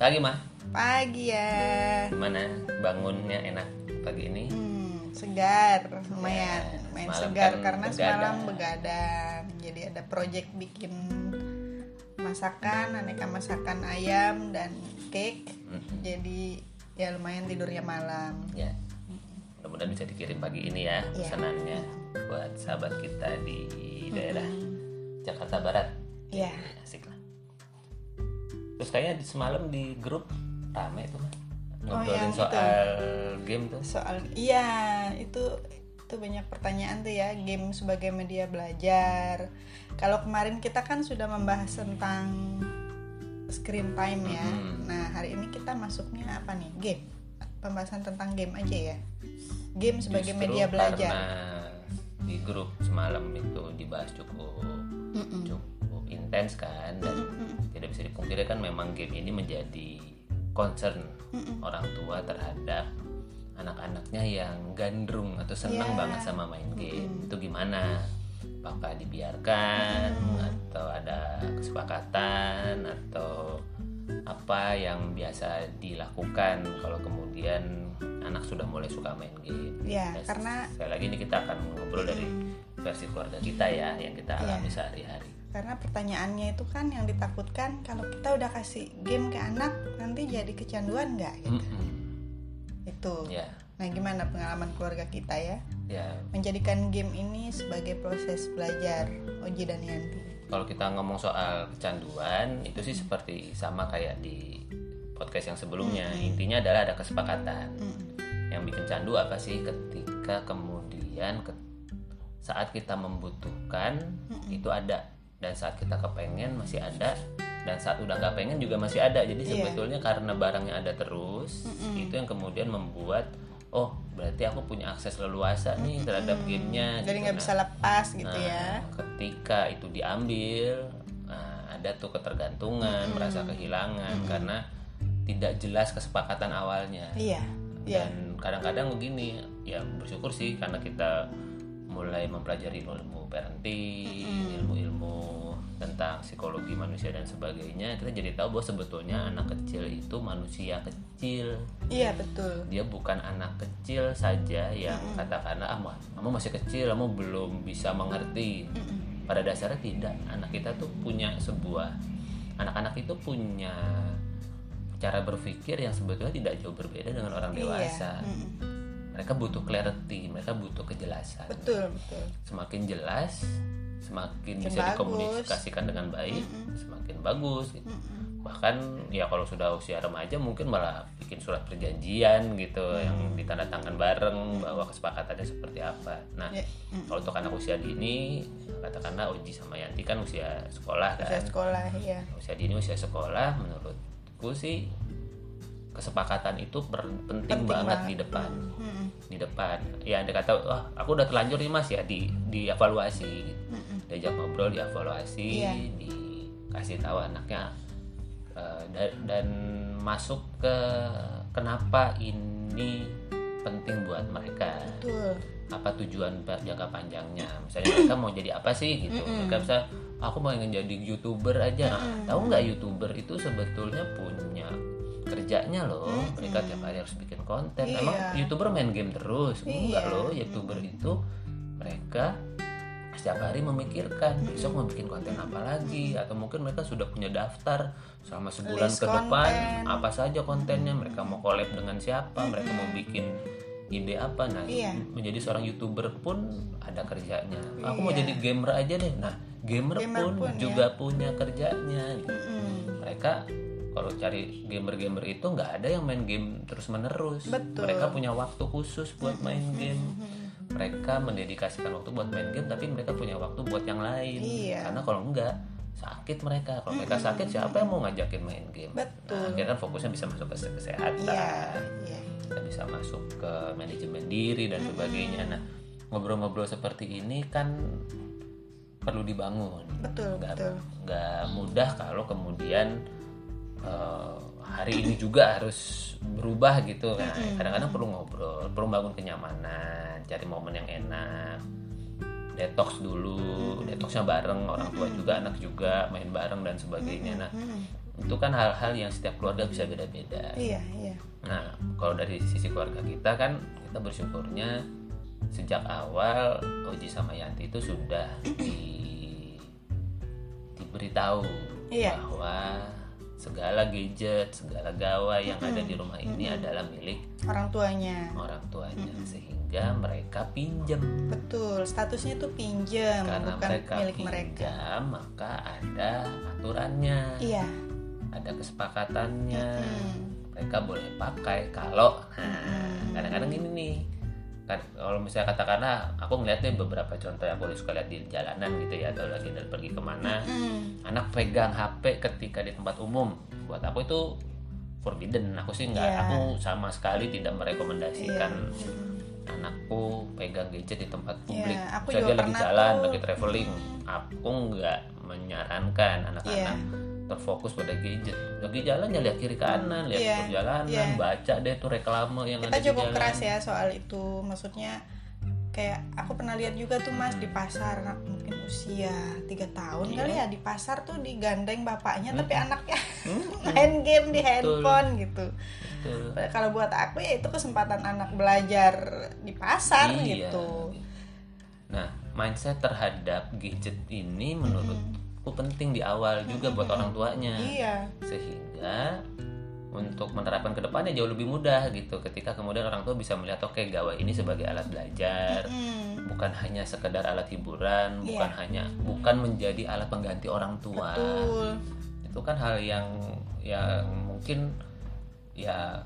Pagi mah, Pagi ya. gimana bangunnya enak pagi ini? Hmm, segar, lumayan. Ya, semalam segar kan karena begadang. semalam begadang. Jadi ada project bikin masakan, aneka masakan ayam dan cake. Mm-mm. Jadi ya lumayan tidurnya malam. Ya, mudah-mudahan bisa dikirim pagi ini ya Iya. pesanannya buat sahabat kita di daerah Jakarta Barat. Iya. Asik. Terus kayaknya di semalam di grup rame tuh Oh, ngobrolin yang itu. soal game tuh. Soal iya, itu itu banyak pertanyaan tuh ya, game sebagai media belajar. Kalau kemarin kita kan sudah membahas tentang screen time ya. Mhm. Nah, hari ini kita masuknya apa nih? Game. Pembahasan tentang game aja ya. Game sebagai Justru media belajar. Karena di grup semalam itu dibahas cukup Mm-mm. cukup intens kan dan tidak bisa dipungkiri kan memang game ini menjadi concern orang tua terhadap anak-anaknya yang gandrung atau senang Iya. banget sama main game. Itu gimana? Apakah dibiarkan atau ada kesepakatan atau apa yang biasa dilakukan kalau kemudian anak sudah mulai suka main game? Ya, karena sekali lagi ini kita akan ngobrol dari versi keluarga kita ya yang kita Iya. alami sehari-hari karena pertanyaannya itu kan yang ditakutkan kalau kita udah kasih game ke anak nanti jadi kecanduan nggak gitu. Mm-mm. Itu. ya Nah, gimana pengalaman keluarga kita ya? ya menjadikan game ini sebagai proses belajar Oji dan Yanti. kalau kita ngomong soal kecanduan itu sih seperti sama kayak di podcast yang sebelumnya intinya adalah ada kesepakatan Mm. yang bikin candu apa sih ketika kemudian ke- saat kita membutuhkan itu ada dan saat kita kepengen masih ada dan saat udah nggak pengen juga masih ada jadi Iya. sebetulnya karena barangnya ada terus itu yang kemudian membuat oh berarti aku punya akses leluasa nih terhadap gamenya Jadi gitu. nggak Nah, bisa lepas gitu Nah, ya. ketika itu diambil, nah, ada tuh ketergantungan, merasa kehilangan karena tidak jelas kesepakatan awalnya. Iya. Iya. Dan kadang-kadang begini, ya bersyukur sih karena kita mulai mempelajari ilmu parenting, ilmu-ilmu tentang psikologi manusia dan sebagainya, kita jadi tahu bahwa sebetulnya anak kecil itu manusia kecil. Iya betul. dia bukan anak kecil saja yang katakanlah ah kamu masih kecil kamu belum bisa mengerti. Pada dasarnya tidak. Anak kita tuh punya sebuah anak-anak itu punya cara berpikir yang sebetulnya tidak jauh berbeda dengan orang dewasa. Iya. Mm-mm. Mereka butuh clarity mereka butuh kejelasan Betul betul. semakin jelas semakin Semakin bisa bagus. dikomunikasikan dengan baik semakin bagus gitu bahkan ya kalau sudah usia remaja mungkin malah bikin surat perjanjian gitu yang ditandatangan bareng bahwa kesepakatannya seperti apa nah Ya, kalau untuk anak usia dini katakanlah Oji sama Yanti kan usia sekolah kan Usia sekolah ya. usia dini usia sekolah menurutku sih kesepakatan itu penting, Penting banget, banget. di depan Mm-mm. Di depan. Ya anda kata wah aku udah terlanjur nih mas. Ya di dievaluasi. Gitu. diajak ngobrol dievaluasi Iya. dikasih tahu anaknya eh, da- dan masuk ke kenapa ini penting buat mereka. Betul. apa tujuan jangka panjangnya? Misalnya mereka mau jadi apa sih gitu. Mereka bisa aku mau ingin jadi youtuber aja. Nah, tahu nggak youtuber itu sebetulnya punya kerjanya loh mereka tiap hari harus bikin konten emang Iya. youtuber main game terus enggak Iya. loh youtuber itu mereka setiap hari memikirkan besok mau bikin konten apa lagi atau mungkin mereka sudah punya daftar selama sebulan List ke depan konten. apa saja kontennya mereka mau collab dengan siapa mereka mau bikin ide apa nah Iya. menjadi seorang youtuber pun ada kerjanya aku mau Iya. jadi gamer aja deh nah gamer, Gamer pun, pun, ya. juga punya kerjanya gitu. Mm-mm. mereka kalau cari gamer-gamer itu nggak ada yang main game terus menerus Betul. mereka punya waktu khusus buat main game mereka mendedikasikan waktu buat main game tapi mereka punya waktu buat yang lain Iya. karena kalau enggak sakit mereka kalau mereka sakit siapa yang mau ngajakin main game Betul. nah, akhirnya kan fokusnya bisa masuk ke kesehatan Iya. Iya. kita bisa masuk ke manajemen diri dan sebagainya nah ngobrol-ngobrol seperti ini kan perlu dibangun Betul betul. nggak mudah kalau kemudian eh, hari ini juga harus berubah gitu nah kadang-kadang perlu ngobrol perlu bangun kenyamanan cari momen yang enak. Detox dulu detoxnya bareng orang tua juga anak juga main bareng dan sebagainya. Nah itu kan hal-hal yang setiap keluarga bisa beda-beda. Iya iya. Nah kalau dari sisi keluarga kita kan kita bersyukurnya sejak awal Oji sama Yanti itu sudah di diberitahu Iya. bahwa segala gadget, segala gawai yang ada di rumah ini adalah milik orang tuanya. orang tuanya. Sehingga mereka pinjam. Betul statusnya tuh pinjam karena bukan mereka milik mereka. pinjam maka ada aturannya. Iya. Ada kesepakatannya. Hmm. mereka boleh pakai kalau nah kadang-kadang gini nih kalau misalnya katakanlah aku ngeliat nih beberapa contoh yang aku suka lihat di jalanan gitu ya atau lagi dan pergi ke mana Hmm. anak pegang HP ketika di tempat umum buat aku itu forbidden aku sih nggak Iya. aku sama sekali tidak merekomendasikan Iya. anakku pegang gadget di tempat publik Iya, aku Misalnya lagi jalan tuh- lagi traveling aku nggak menyarankan anak-anak Iya. Terfokus pada gadget lagi jalan ya lihat kiri kanan lihat Iya, perjalanan iya. baca deh tuh reklame yang kita ada di cukup jalan keras ya soal itu maksudnya kayak aku pernah lihat juga tuh mas di pasar mungkin usia tiga tahun Iya. kali ya di pasar tuh digandeng bapaknya tapi Mm-mm. anaknya Hmm, main game di handphone gitu betul. kalau buat aku ya itu kesempatan anak belajar di pasar Iya. gitu Nah, mindset terhadap gadget ini menurutku penting di awal juga buat orang tuanya. iya. Sehingga untuk menerapkan ke depannya jauh lebih mudah gitu ketika kemudian orang tua bisa melihat oke gawai ini sebagai alat belajar. Hmm, bukan hanya sekedar alat hiburan Iya. bukan hanya bukan menjadi alat pengganti orang tua. Betul. Itu kan hal yang yang mungkin ya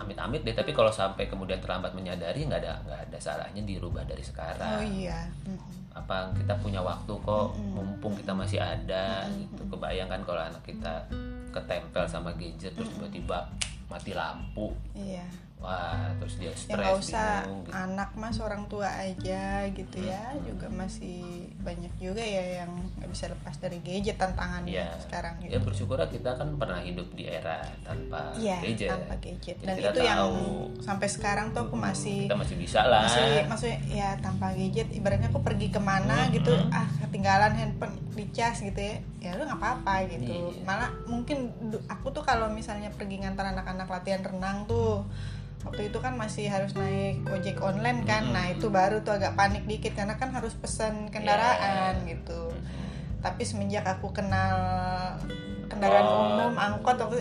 amit-amit deh tapi kalau sampai kemudian terlambat menyadari nggak ada nggak ada salahnya dirubah dari sekarang. Oh iya. Mm. Apa kita punya waktu kok mumpung kita masih ada gitu. Kebayangkan kalau anak kita ketempel sama gadget terus tiba-tiba mati lampu. Iya wah terus dia ya stres nggak usah bingung gitu. anak mas orang tua aja gitu ya juga masih banyak juga ya yang nggak bisa lepas dari gadget tantangannya Iya. sekarang ya gitu. bersyukur kita kan pernah hidup di era tanpa iya gadget. tanpa gadget. Jadi dan kita itu yang tahu. sampai sekarang tuh aku masih kita masih bisa lah. masih maksudnya ya tanpa gadget. Ibaratnya aku pergi ke mana gitu ah ketinggalan handphone dicas gitu ya ya lu nggak apa-apa gitu. Iya. malah mungkin aku tuh kalau misalnya pergi ngantar anak-anak latihan renang tuh waktu itu kan masih harus naik ojek online kan. Nah itu baru tuh agak panik dikit karena kan harus pesan kendaraan Iya. gitu. Tapi semenjak aku kenal kendaraan Oh. umum angkot waktu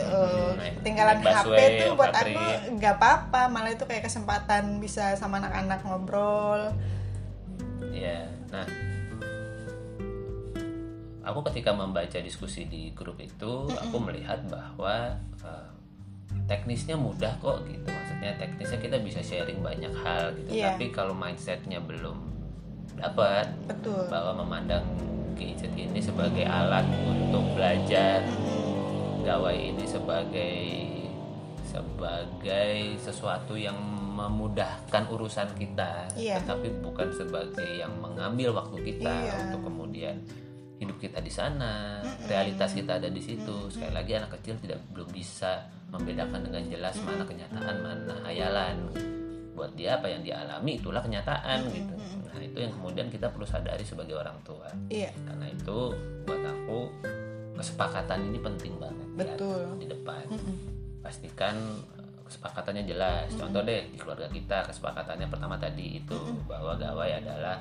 ketinggalan naik HP tuh buat aku nggak apa-apa. Malah itu kayak kesempatan bisa sama anak-anak ngobrol. Ya, nah. Aku ketika membaca diskusi di grup itu, aku melihat bahwa eh, teknisnya mudah kok gitu. Maksudnya teknisnya kita bisa sharing banyak hal gitu. Iya. Tapi kalau mindsetnya belum dapat betul bahwa memandang gadget ini sebagai alat untuk belajar, gawai ini sebagai sebagai sesuatu yang memudahkan urusan kita, Iya. tetapi bukan sebagai yang mengambil waktu kita Iya. untuk kemudian hidup kita di sana, realitas kita ada di situ. Sekali lagi anak kecil tidak belum bisa membedakan dengan jelas mana kenyataan, mana hayalan. Buat dia apa yang dia alami itulah kenyataan gitu. Nah, itu yang kemudian kita perlu sadari sebagai orang tua. iya Karena itu buat aku kesepakatan ini penting banget ya, Betul. di depan. Pastikan eh, kesepakatannya jelas. Contoh deh di keluarga kita kesepakatannya pertama tadi itu bahwa gawai adalah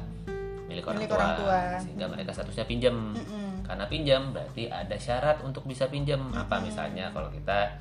milik orang, Milik tua, orang tua. sehingga mereka statusnya pinjam. Karena pinjam berarti ada syarat untuk bisa pinjam. Apa misalnya kalau kita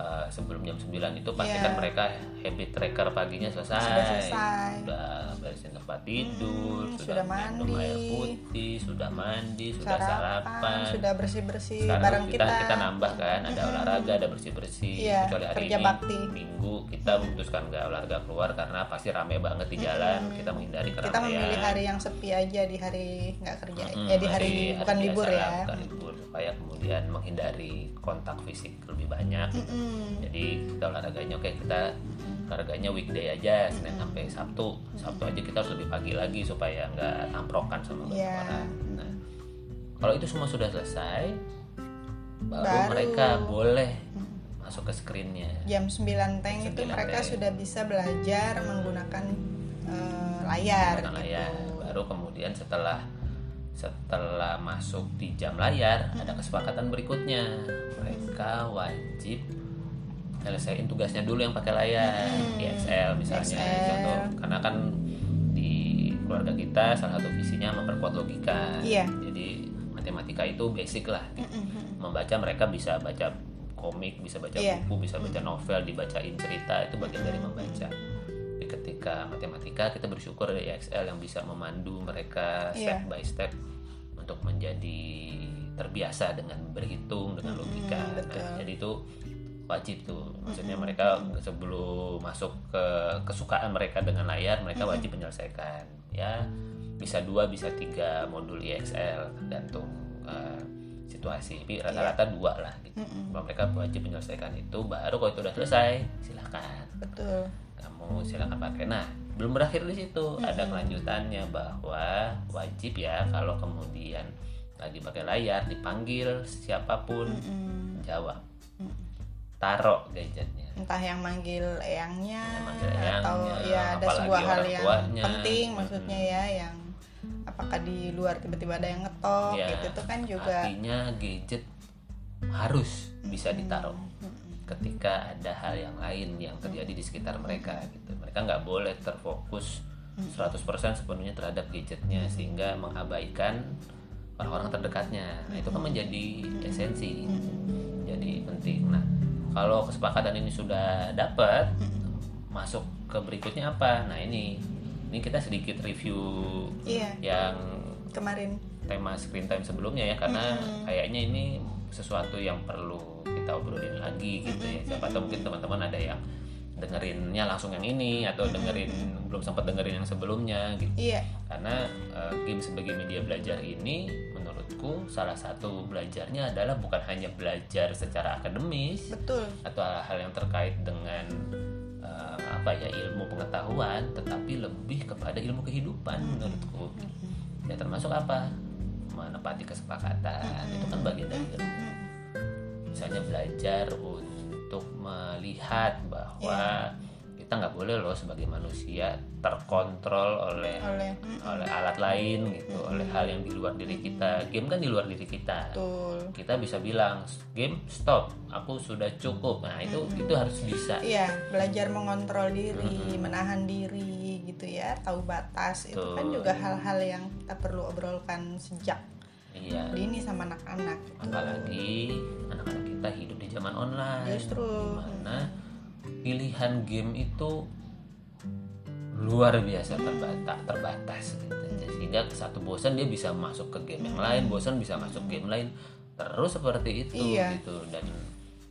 eh, sebelum jam 9 itu pastikan Iya. mereka habit tracker paginya selesai. Sudah selesai. Sudah beresin tempat tidur, Hmm, sudah, sudah minum mandi. air putih, sudah mandi, sudah sarapan sarapan. sudah bersih bersih Sekarang bareng kita, kita, kita nambah kan, ada olahraga, ada bersih bersih. Iya, Kecuali hari kerja ini bakti. minggu kita memutuskan nggak olahraga keluar karena pasti rame banget di jalan. Kita menghindari keramaian. kita memilih hari yang sepi aja di hari nggak kerja Mm, ya di hari, bukan biasa libur ya bukan libur supaya kemudian menghindari kontak fisik lebih banyak. Mm-mm. Jadi kita olahraganya oke kita olahraganya weekday aja Senin sampai Sabtu. Sabtu aja kita harus lebih pagi lagi supaya nggak tamprokan sama banyak Iya. orang. Nah, kalau itu semua sudah selesai, baru, Baru. mereka boleh masuk ke screennya. jam 9 teng itu 9 mereka teng. sudah bisa belajar menggunakan eh, layar Menggunakan gitu layar. Baru kemudian setelah setelah masuk di jam layar ada kesepakatan berikutnya mereka wajib selesaiin tugasnya dulu yang pakai layar di Excel misalnya Excel. contoh karena kan di keluarga kita salah satu visinya memperkuat logika Iya. jadi matematika itu basic lah gitu. Mm-mm. membaca mereka bisa baca komik bisa baca Iya. buku bisa baca novel dibacain cerita itu bagian dari membaca Tapi ketika matematika kita bersyukur ada Excel yang bisa memandu mereka step Iya. by step untuk menjadi terbiasa dengan berhitung dengan logika betul. Nah, jadi itu wajib tuh maksudnya mereka sebelum masuk ke kesukaan mereka dengan layar mereka wajib menyelesaikan. Ya bisa dua bisa tiga modul EXL tergantung eh, situasi. Tapi rata-rata dua lah gitu. Kalau mereka wajib menyelesaikan itu baru kalau itu udah selesai silahkan betul. Kamu silakan pakai. Nah belum berakhir di situ. Ada kelanjutannya bahwa wajib ya kalau kemudian lagi pakai layar dipanggil siapa pun Mm. jawab taruh gadgetnya. Entah yang manggil eyangnya Yang manggil atau eyangnya, ya ada sebuah hal yang tuanya. penting maksudnya ya yang apakah di luar tiba-tiba ada yang ngetok Ya, gitu tuh kan juga artinya gadget harus bisa ditaruh ketika ada hal yang lain yang terjadi di sekitar mereka gitu. Mereka nggak boleh terfokus 100% sepenuhnya terhadap gadgetnya sehingga mengabaikan orang-orang terdekatnya. Nah itu kan menjadi esensi jadi penting. Nah kalau kesepakatan ini sudah dapat masuk ke berikutnya apa? Nah ini. Ini kita sedikit review iya. yang kemarin. tema screen time sebelumnya ya karena kayaknya ini sesuatu yang perlu kita obrolin lagi gitu ya. Siapa tahu mungkin teman-teman ada yang dengerinnya langsung yang ini atau dengerin belum sempat dengerin yang sebelumnya gitu. Iya. Karena eh, game sebagai media belajar ini menurutku salah satu belajarnya adalah bukan hanya belajar secara akademis betul. atau hal yang terkait dengan eh, apa ya ilmu pengetahuan tetapi lebih kepada ilmu kehidupan menurutku. Ya termasuk apa? Menepati kesepakatan. Itu kan bagian dari ilmu. Misalnya belajar untuk melihat bahwa kita nggak boleh loh sebagai manusia terkontrol oleh oleh oleh alat lain gitu oleh hal yang di luar diri kita. Game kan di luar diri kita. Betul. Kita bisa bilang game stop. Aku sudah cukup. Nah itu itu harus bisa. Iya belajar mengontrol diri menahan diri gitu ya tahu batas. Itu kan Betul. juga hal-hal yang kita perlu obrolkan sejak iya. dini sama anak-anak gitu. apalagi anak-anak kita hidup di zaman online. Justru. mana pilihan game itu luar biasa terbatas terbatas gitu. sehingga satu bosan dia bisa masuk ke game yang lain bosan bisa masuk game lain. Terus seperti itu Iya. gitu. Dan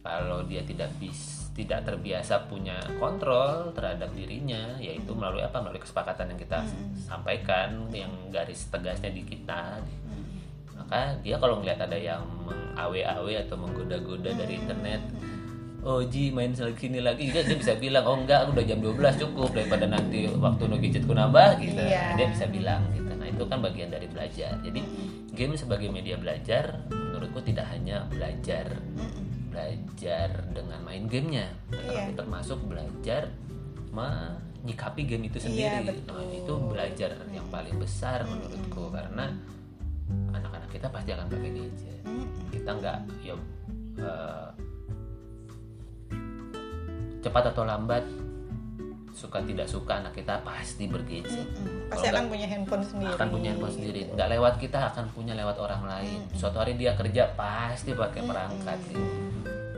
kalau dia tidak bis tidak terbiasa punya kontrol terhadap dirinya yaitu melalui apa? Melalui kesepakatan yang kita sampaikan yang garis tegasnya di kita. Maka dia kalau ngeliat ada yang mengawe-awe atau menggoda-goda dari internet oh Ji main sini lagi. Dia, dia bisa bilang oh enggak udah jam 12 cukup daripada nanti waktu no gadgetku nambah gitu. Iya. dia bisa bilang gitu. Nah itu kan bagian dari belajar. Jadi game sebagai media belajar menurutku tidak hanya belajar belajar dengan main gamenya Iya. termasuk belajar menyikapi game itu sendiri. Iya, betul. nah itu belajar yang paling besar menurutku karena anak-anak kita pasti akan pakai gadget. Kita nggak ya eh, cepat atau lambat suka tidak suka anak kita pasti bergadget Mm, Kalau pasti akan punya handphone sendiri. akan punya handphone sendiri. Nggak lewat kita akan punya lewat orang lain. Suatu hari dia kerja pasti pakai perangkat. Gitu.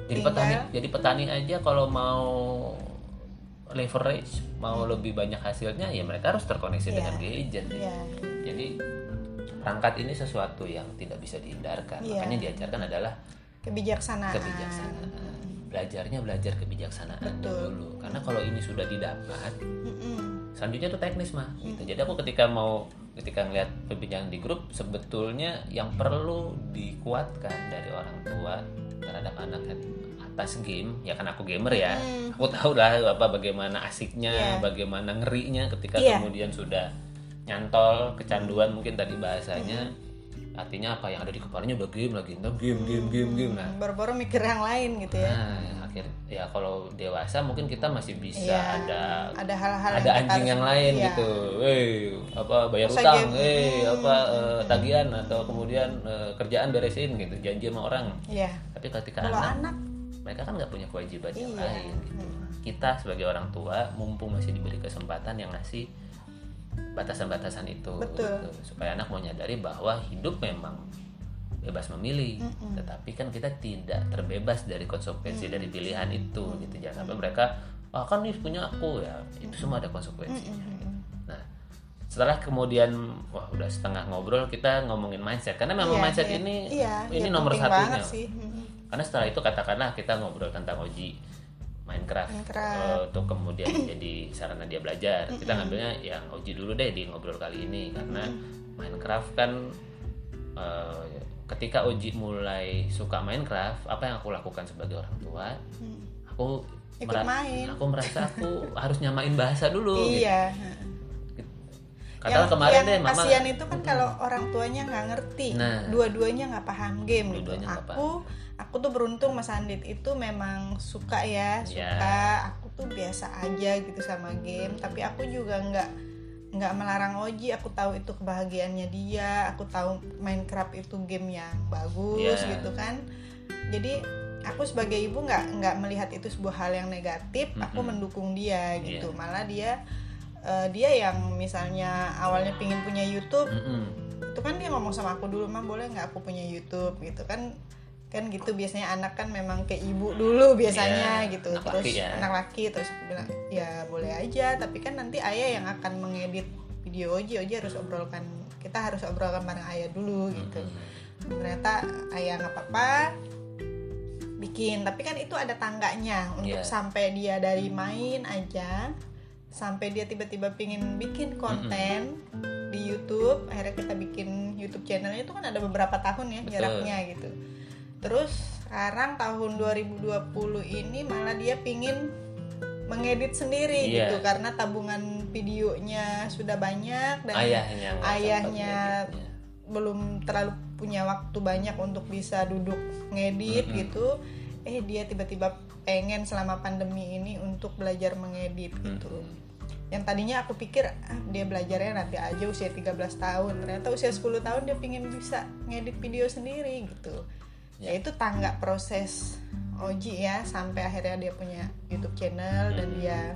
jadi Tinggal- petani jadi petani aja kalau mau leverage mau lebih banyak hasilnya ya mereka harus terkoneksi Iya. dengan gadget. Iya. jadi perangkat ini sesuatu yang tidak bisa dihindarkan. Iya. makanya diajarkan adalah kebijaksanaan. kebijaksanaan belajarnya belajar kebijaksanaan Betul. dulu karena kalau ini sudah didapat Mm-mm. selanjutnya tuh teknis mah gitu. jadi aku ketika mau ketika ngeliat perbincangan di grup sebetulnya yang perlu dikuatkan dari orang tua terhadap anak atas game ya kan aku gamer ya Hmm. aku tahu lah apa bagaimana asiknya Iya. bagaimana ngerinya ketika Iya. kemudian sudah nyantol kecanduan mungkin tadi bahasanya Hmm. Artinya apa yang ada di kepalanya udah game lagi nah, game game game game nah baru-baru mikir yang lain gitu ya Nah, akhir ya kalau dewasa mungkin kita masih bisa Iya, ada ada hal-hal ada yang anjing yang lain iya. gitu. Eh, apa bayar Masa utang, game, eh hmm, apa eh, tagihan atau kemudian eh, kerjaan beresin gitu, janji sama orang. Iya. Tapi ketika kalau anak, anak mereka kan nggak punya kewajiban yang Iya. lain gitu. Kita sebagai orang tua mumpung masih diberi kesempatan yang ngasih batasan-batasan itu Betul. gitu. supaya anak mau nyadari bahwa hidup memang bebas memilih. Tetapi kan kita tidak terbebas dari konsekuensi dari pilihan itu gitu. Jangan sampai mereka ah kan ini punya aku ya. Itu semua ada konsekuensinya gitu. nah setelah kemudian wah udah setengah ngobrol kita ngomongin mindset. Karena memang Iya, mindset iya. ini Iya, ini iya, nomor satunya. karena setelah itu katakanlah kita ngobrol tentang Oji Minecraft, Minecraft. eh, untuk kemudian jadi sarana dia belajar. Kita ngambilnya yang Oji dulu deh di ngobrol kali ini karena Minecraft kan eh, ketika Oji mulai suka Minecraft apa yang aku lakukan sebagai orang tua aku Ikut mera- main. aku merasa aku harus nyamain bahasa dulu gitu. iya katakan yang, kemarin yang deh mama kasihan itu kan kalau orang tuanya nggak ngerti. Nah. dua-duanya nggak paham game gitu. Dua-duanya nggak aku aku tuh beruntung Mas Andit itu memang suka ya suka aku tuh biasa aja gitu sama game tapi aku juga nggak nggak melarang Oji aku tahu itu kebahagiaannya dia aku tahu Minecraft itu game yang bagus Ya. gitu kan jadi aku sebagai ibu nggak nggak melihat itu sebuah hal yang negatif aku Mm-mm. mendukung dia gitu Iya. malah dia eh, dia yang misalnya awalnya pingin punya YouTube Mm-mm. itu kan dia ngomong sama aku dulu mah boleh nggak aku punya YouTube gitu kan kan gitu biasanya anak kan memang ke ibu dulu biasanya Iya, gitu anak terus laki ya. anak laki terus aku bilang ya boleh aja tapi kan nanti ayah yang akan mengedit video Oji Oji harus obrolkan kita harus obrolkan bareng ayah dulu gitu Mm-mm. ternyata ayah nggak apa-apa bikin tapi kan itu ada tangganya untuk Iya. sampai dia dari main aja sampai dia tiba-tiba pingin bikin konten di YouTube akhirnya kita bikin YouTube channelnya itu kan ada beberapa tahun ya Betul. jaraknya gitu terus sekarang tahun 2020 ini malah dia pingin mengedit sendiri Iya. gitu karena tabungan videonya sudah banyak dan ayahnya ayahnya belum terlalu punya waktu banyak untuk bisa duduk ngedit Mm-mm. gitu eh dia tiba-tiba pengen selama pandemi ini untuk belajar mengedit gitu Mm-mm. yang tadinya aku pikir ah, dia belajarnya nanti aja usia 13 tahun ternyata usia 10 tahun dia pingin bisa ngedit video sendiri gitu ya itu tangga proses Oji ya sampai akhirnya dia punya YouTube channel dan dia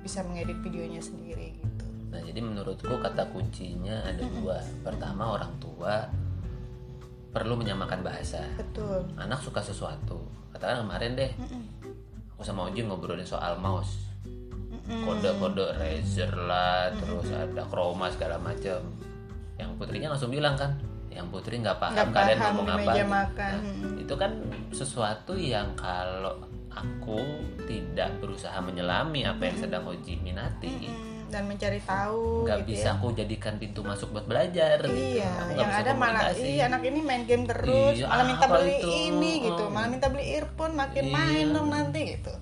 bisa mengedit videonya sendiri gitu Nah, jadi menurutku kata kuncinya ada dua. Pertama, orang tua perlu menyamakan bahasa. betul Anak suka sesuatu. Katakan kemarin deh, aku sama Oji ngobrolin soal mouse. Kode-kode Razer lah, terus ada Chroma segala macam. Yang putrinya langsung bilang kan, yang putri nggak paham Nggak kalian paham ngomong apa. gitu. makan. Nah, Mm-mm. itu kan sesuatu yang kalau aku tidak berusaha menyelami apa yang sedang Oji minati, Mm-mm. dan mencari tahu nggak gitu bisa ya. aku jadikan pintu masuk buat belajar gitu. Iya, Aku yang ada malah iya anak ini main game terus, Iya, malah minta beli itu? ini gitu, malah minta beli earphone, makin Iya. main dong nanti gitu.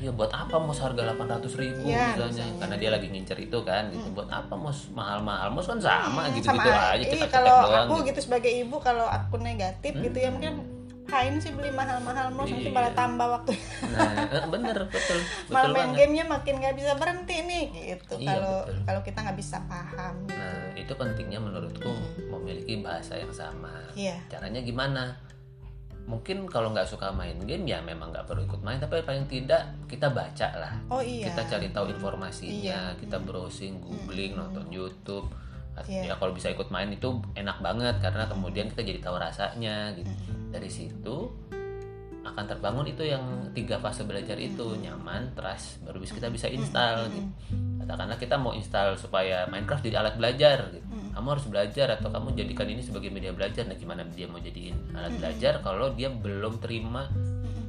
Iya buat apa mos harga 800 ribu Iya, misalnya? Misalnya. karena dia lagi ngincer itu kan gitu. Buat apa mos? Mahal-mahal. Mos kan sama gitu Sama. gitu aja iya, cetak kalau doang aku gitu. gitu sebagai ibu kalau aku negatif gitu ya mungkin ngapain sih beli mahal-mahal mau nanti Iya. malah tambah waktu. Nah eh, bener betul malah betul main banget. gamenya makin nggak bisa berhenti nih gitu. Iya, kalau betul. kalau kita nggak bisa paham. Nah itu pentingnya menurutku memiliki bahasa yang sama. Iya. caranya gimana mungkin kalau nggak suka main game ya memang nggak perlu ikut main tapi paling tidak kita baca lah. Oh iya. Kita cari tahu informasinya Iya. kita browsing googling nonton YouTube. Iya. ya kalau bisa ikut main itu enak banget karena kemudian kita jadi tahu rasanya gitu. Dari situ akan terbangun itu yang tiga fase belajar itu nyaman trust baru bisa kita bisa install gitu. Katakanlah kita mau install supaya Minecraft jadi alat belajar gitu. Kamu harus belajar atau kamu jadikan ini sebagai media belajar. Nah gimana dia mau jadiin alat belajar kalau dia belum terima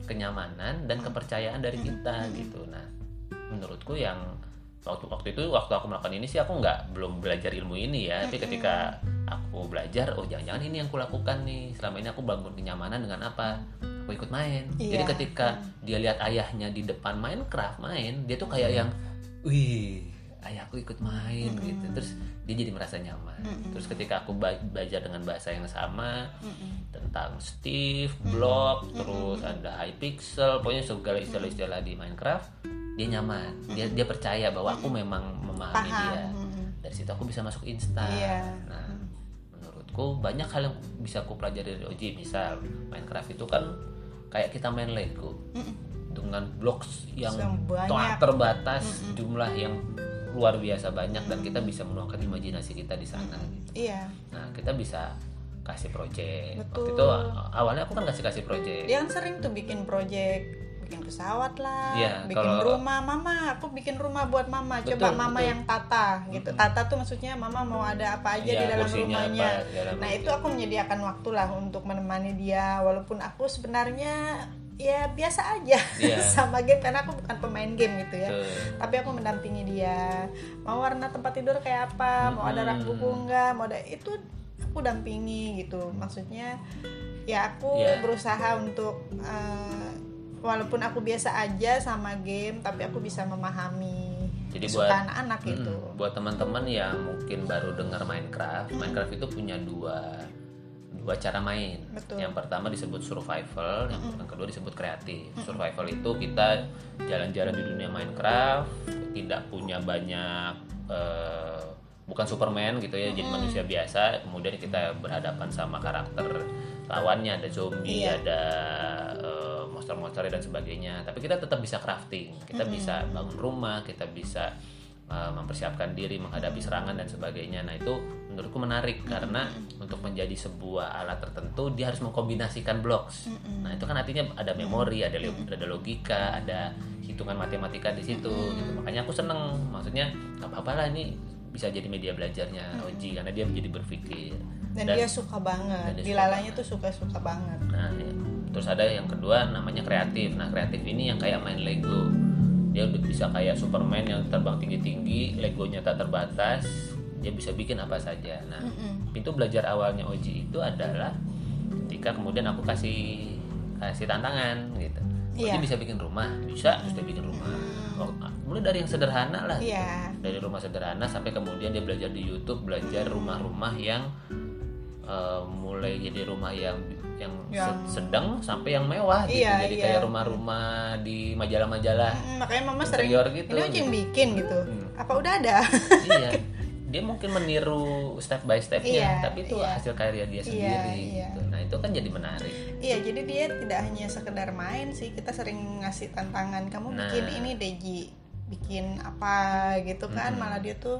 kenyamanan dan kepercayaan dari kita gitu. Nah menurutku yang waktu waktu itu waktu aku melakukan ini sih aku nggak belum belajar ilmu ini ya. Tapi ketika aku belajar oh jangan-jangan ini yang aku lakukan nih. Selama ini aku bangun kenyamanan dengan apa aku ikut main? Jadi Iya. ketika dia lihat ayahnya di depan Minecraft main dia tuh kayak yang wih ayahku ikut main gitu. Terus dia jadi merasa nyaman. Terus ketika aku belajar dengan bahasa yang sama tentang Steve, Block, terus ada Hypixel, pokoknya segala istilah-istilah di Minecraft dia nyaman. Dia dia percaya bahwa aku memang memahami Paham. dia. Dari situ aku bisa masuk instan. Iya. nah menurutku banyak hal yang bisa aku pelajari dari Oji. Misal Minecraft itu kan kayak kita main Lego. Dengan blocks yang Yang terbatas jumlah yang luar biasa banyak dan kita bisa menuangkan imajinasi kita di sana. Gitu. iya. Nah kita bisa kasih project. Waktu itu awalnya aku kan kasih kasih project. Dia kan sering tuh bikin project bikin pesawat lah Iya, bikin kalau- rumah. Mama aku bikin rumah buat mama. Coba Betul, mama betul. yang tata gitu. Tata tuh maksudnya mama mau ada apa aja Iya, di dalam rumahnya apa, di dalam nah itu aku menyediakan waktu lah untuk menemani dia. Walaupun aku sebenarnya ya biasa aja. Iya. sama game karena aku bukan pemain game gitu ya. Tapi aku mendampingi dia. Mau warna tempat tidur kayak apa? Mau ada rak buku enggak mau ada itu aku dampingi gitu. Maksudnya ya aku Iya. berusaha untuk eh, walaupun aku biasa aja sama game tapi aku bisa memahami Jadi buat- anak gitu Mm, buat teman-teman yang mungkin baru dengar Minecraft, Minecraft itu punya dua dua cara main. Betul. Yang pertama disebut survival, yang, yang kedua disebut kreatif. Survival itu kita jalan-jalan di dunia Minecraft, tidak punya banyak eh, bukan Superman gitu ya, jadi manusia biasa. Kemudian kita berhadapan sama karakter lawannya, ada zombie, Iya. ada eh, monster-monster dan sebagainya. Tapi kita tetap bisa crafting, kita bisa bangun rumah, kita bisa uh, mempersiapkan diri menghadapi serangan dan sebagainya. Nah itu menurutku menarik karena untuk menjadi sebuah alat tertentu dia harus mengkombinasikan blocks. Nah itu kan artinya ada memori, ada ada logika, ada hitungan matematika di situ. Gitu. Makanya aku seneng, maksudnya nggak apa-apa lah ini bisa jadi media belajarnya Oji karena dia menjadi berpikir. dan, Dan- dia suka banget dan dia di suka tuh suka-suka banget Nah, ya. Terus ada yang kedua namanya kreatif. Nah, kreatif ini yang kayak main Lego. Dia udah bisa kayak Superman yang terbang tinggi-tinggi, Legonya tak terbatas, dia bisa bikin apa saja. Nah, pintu belajar awalnya Oji itu adalah ketika kemudian aku kasih kasih tantangan gitu. Oji Iya. bisa bikin rumah, bisa, terus dia bikin rumah. Oh, mulai dari yang sederhana lah. gitu Iya. dari rumah sederhana sampai kemudian dia belajar di YouTube belajar rumah-rumah yang eh, mulai jadi rumah yang yang, Yang- sedang sampai yang mewah gitu Iya, jadi iya. kayak rumah-rumah di majalah-majalah Mm, makanya mama sering gitu ini yang bikin gitu Hmm. apa udah ada iya dia mungkin meniru step by stepnya Iya, tapi itu iya. hasil karya dia Iya, sendiri iya. gitu nah itu kan jadi menarik Iya, jadi dia tidak hanya sekedar main sih, kita sering ngasih tantangan. Kamu Nah. bikin ini Deji, bikin apa gitu kan? Mm-mm. Malah dia tuh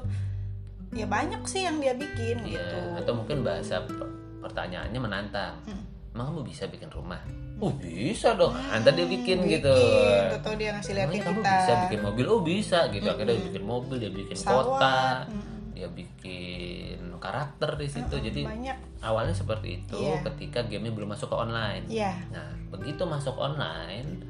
ya banyak sih yang dia bikin Iya, gitu. atau mungkin bahasa per- pertanyaannya menantang Hmm. emang kamu bisa bikin rumah oh bisa dong ntar dia bikin, gitu Atau dia ngasih liatin Emangnya kamu kita. bisa bikin mobil oh bisa gitu akhirnya dia bikin mobil dia bikin Pesawat, kota mm-mm. dia bikin karakter di situ jadi banyak. awalnya seperti itu Iya. ketika gamenya belum masuk ke online Iya. nah begitu masuk online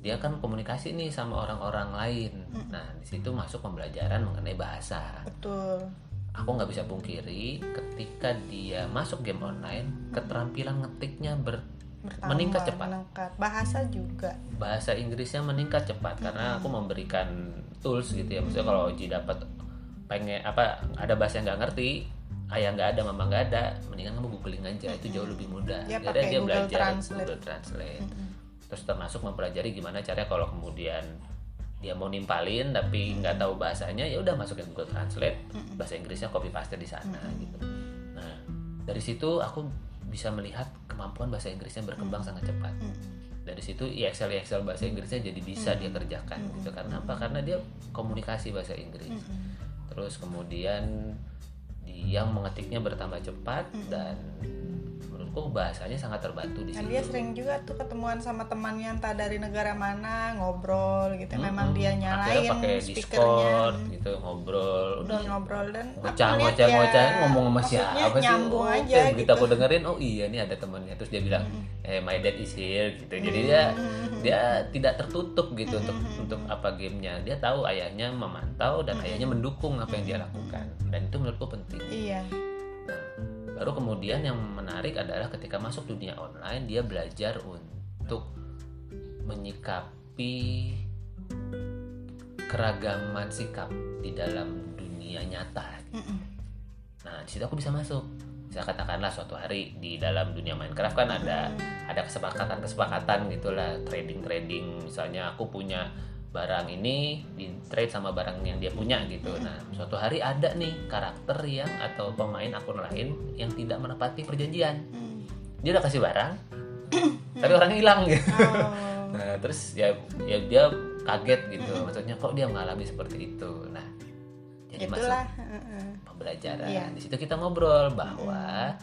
dia kan komunikasi nih sama orang-orang lain. Nah di situ masuk pembelajaran mengenai bahasa. Betul. aku nggak bisa pungkiri ketika dia masuk game online keterampilan ngetiknya ber Bertambah, meningkat cepat. meningkat. Bahasa juga. bahasa Inggrisnya meningkat cepat karena aku memberikan tools gitu ya. Maksudnya kalau Oji dapat pengen apa ada bahasa yang nggak ngerti ayah nggak ada mama nggak ada mendingan kamu googling aja. Itu jauh lebih mudah. Dia pakai Google belajar Translate. Google Translate terus termasuk mempelajari gimana caranya kalau kemudian dia mau nimpalin tapi nggak tahu bahasanya ya udah masukin Google Translate. Bahasa Inggrisnya copy paste di sana gitu. Nah dari situ aku bisa melihat kemampuan bahasa Inggrisnya berkembang sangat cepat. Dari situ Excel Excel bahasa Inggrisnya jadi bisa dia kerjakan gitu. Karena apa? Karena dia komunikasi bahasa Inggris. Terus kemudian dia mengetiknya bertambah cepat dan menurutku bahasanya sangat terbantu di situ? dia sering juga tuh ketemuan sama temannya entah dari negara mana ngobrol gitu. Memang dia nyalain pakai. Discord gitu ngobrol. Udah ngobrol dan ngocah ngocah ngocah ngomong sama siapa sih? nyambung oh, aja begitu gitu. aku dengerin oh iya ini ada temannya. Terus dia bilang eh my dad is here gitu. Jadi dia dia tidak tertutup gitu untuk untuk apa gamenya. Dia tahu ayahnya memantau dan ayahnya mendukung apa yang dia lakukan. Dan itu menurutku penting. Iya. Baru kemudian yang menarik adalah ketika masuk dunia online dia belajar untuk menyikapi keragaman sikap di dalam dunia nyata. Mm-mm. Nah, di situ aku bisa masuk. Bisa katakanlah suatu hari di dalam dunia Minecraft kan ada ada kesepakatan-kesepakatan gitulah, trading-trading. Misalnya aku punya barang ini di trade sama barang yang dia punya gitu. Nah, suatu hari ada nih karakter yang atau pemain akun lain yang tidak menepati perjanjian. Mm. Dia udah kasih barang, tapi orangnya hilang gitu. Oh. Nah, terus ya ya dia kaget gitu. Maksudnya kok dia mengalami seperti itu. Nah, jadi Itulah. pembelajaran. Iya. Di situ kita ngobrol bahwa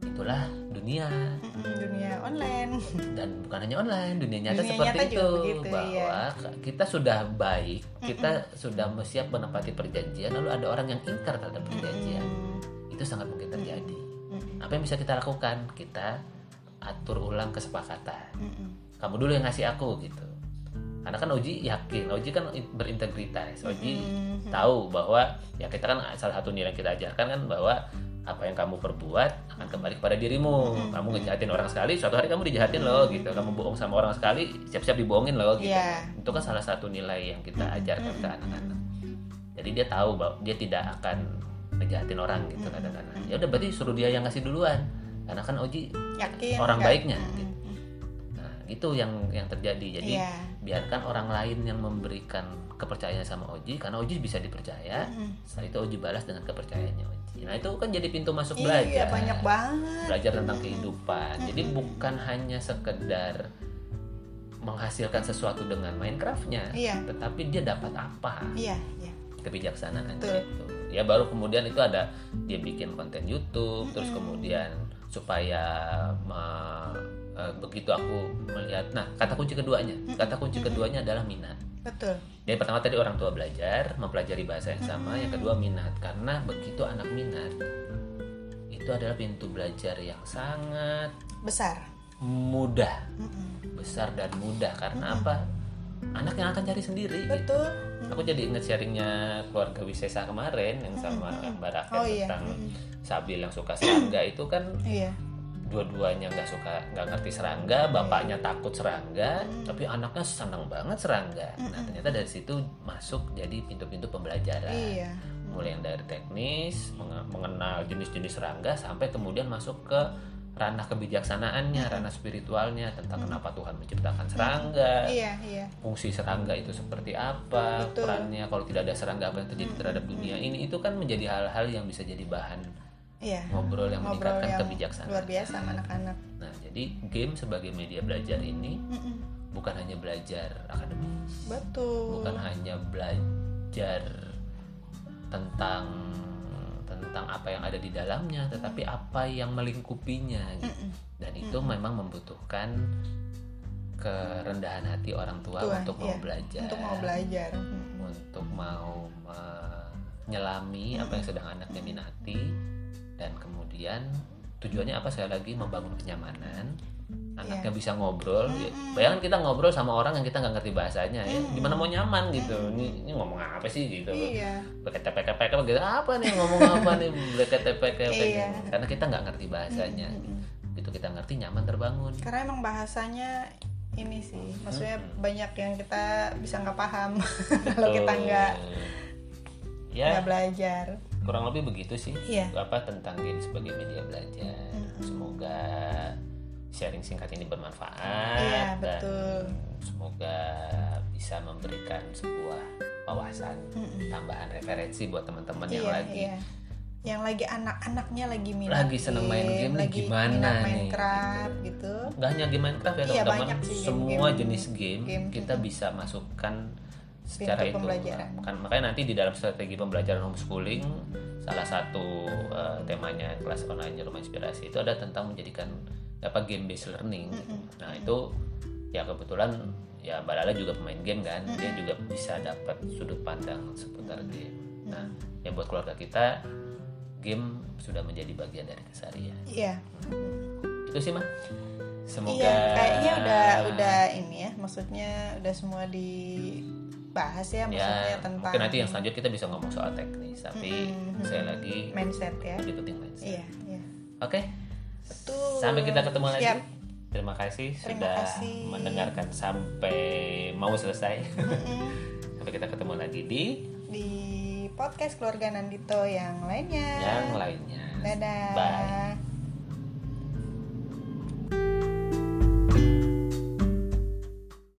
itulah dunia Mm-mm, dunia online. dan bukan hanya online, dunia nyata Dunia seperti nyata itu begitu, bahwa kita sudah baik, kita sudah siap menepati perjanjian lalu ada orang yang ingkar terhadap perjanjian. Mm. Itu sangat mungkin terjadi. Mm. Apa yang bisa kita lakukan? Kita atur ulang kesepakatan. Mm-mm. Kamu dulu yang ngasih aku gitu. Karena kan Oji yakin, Oji kan berintegritas. Oji Mm. tahu bahwa ya kita kan salah satu nilai yang kita ajarkan kan bahwa apa yang kamu perbuat akan kembali kepada dirimu. Kamu ngejahatin orang sekali, suatu hari kamu dijahatin loh gitu. Kamu bohong sama orang sekali, siap-siap dibohongin loh gitu. Iya. Itu kan salah satu nilai yang kita ajarkan ke anak-anak. Jadi dia tahu bahwa dia tidak akan ngejahatin orang gitu katakanlah. Ya udah berarti suruh dia yang ngasih duluan. Karena kan Oji Yakin. orang kan? baiknya gitu. Nah, itu yang yang terjadi. Jadi Iya. biarkan orang lain yang memberikan kepercayaan sama Oji karena Oji bisa dipercaya. Mm. Setelah itu Oji balas dengan kepercayaannya Oji. Nah, itu kan jadi pintu masuk Iya, belajar. banyak banget. Belajar tentang kehidupan. Jadi bukan hanya sekedar menghasilkan sesuatu dengan Minecraftnya, Iya. tetapi dia dapat apa? Iya, iya. kebijaksanaan Betul. itu. Ya baru kemudian itu ada dia bikin konten YouTube, terus Mm-mm. kemudian supaya me- eh, begitu aku melihat, nah kata kunci keduanya, kata kunci keduanya adalah minat. Betul. Yang pertama tadi orang tua belajar, mempelajari bahasa yang sama, yang kedua minat. Karena begitu anak minat, itu adalah pintu belajar yang sangat Besar. mudah, Mm-mm. besar dan mudah. Karena apa? Anak yang akan cari sendiri. gitu. Betul. Aku jadi inget sharingnya keluarga Wisesa kemarin yang sama Mbak Raken Oh, iya. tentang Mm. Sabil yang suka serangga itu kan Iya. Dua-duanya nggak suka nggak ngerti serangga, bapaknya takut serangga, tapi anaknya senang banget serangga. Nah ternyata dari situ masuk jadi pintu-pintu pembelajaran. Iya. Mulai yang dari teknis, menge- mengenal jenis-jenis serangga sampai kemudian masuk ke ranah kebijaksanaannya, ranah spiritualnya tentang kenapa Tuhan menciptakan serangga, Iya, iya. fungsi serangga itu seperti apa, Betul. perannya kalau tidak ada serangga apa yang terjadi terhadap dunia ini itu kan menjadi hal-hal yang bisa jadi bahan Iya. ngobrol yang Ngobrol meningkatkan yang kebijaksanaan. luar biasa sama anak-anak. Nah, jadi game sebagai media belajar ini Mm-mm. bukan hanya belajar akademis, Betul. bukan hanya belajar tentang tentang apa yang ada di dalamnya, tetapi apa yang melingkupinya. gitu. Mm-mm. Dan itu memang membutuhkan kerendahan hati orang tua Tua, untuk mau iya. belajar, Untuk mau belajar. Mm-mm. untuk mau menyelami apa yang sedang anaknya minati, tujuannya apa? Saya lagi membangun kenyamanan. Anaknya Iya. bisa ngobrol. Ya, Bayangkan kita ngobrol sama orang yang kita nggak ngerti bahasanya ya. Gimana mau nyaman gitu? Ini, ini ngomong apa sih gitu? Iya. PKTPK gitu apa nih ngomong apa nih PKTPK Iya. karena kita nggak ngerti bahasanya. Gitu kita ngerti nyaman terbangun. Karena emang bahasanya ini sih, maksudnya banyak yang kita bisa nggak paham kalau kita nggak ya nggak belajar. Kurang lebih begitu sih Iya. apa tentang game sebagai media belajar semoga sharing singkat ini bermanfaat Iya, dan betul. semoga bisa memberikan sebuah wawasan tambahan referensi buat teman-teman yang Iya, lagi iya. Yang lagi anak-anaknya lagi minat Lagi seneng main game lagi gimana nih, Minecraft gitu. nggak hanya game Minecraft ya Iya, teman-teman semua game-game. jenis game, Game, kita bisa masukkan secara itu. kan makanya nanti di dalam strategi pembelajaran homeschooling salah satu eh, temanya kelas online rumah inspirasi itu ada tentang menjadikan apa game based learning gitu. nah itu ya kebetulan ya Mbak Lala juga pemain game kan dia juga bisa dapat sudut pandang seputar game. Nah ya buat keluarga kita game sudah menjadi bagian dari keseharian. Iya. itu sih mah semoga Iya, kayaknya udah udah ini ya, maksudnya udah semua dibahas ya, maksudnya ya tentang mungkin nanti yang selanjutnya kita bisa ngomong soal teknis tapi Mm-mm. saya lagi mindset ya. lebih penting mindset Iya, iya. oke Betul. sampai kita ketemu lagi Siap. terima kasih Terima sudah kasih. mendengarkan sampai mau selesai sampai kita ketemu lagi di di podcast keluarga Nandito yang lainnya yang lainnya dadah bye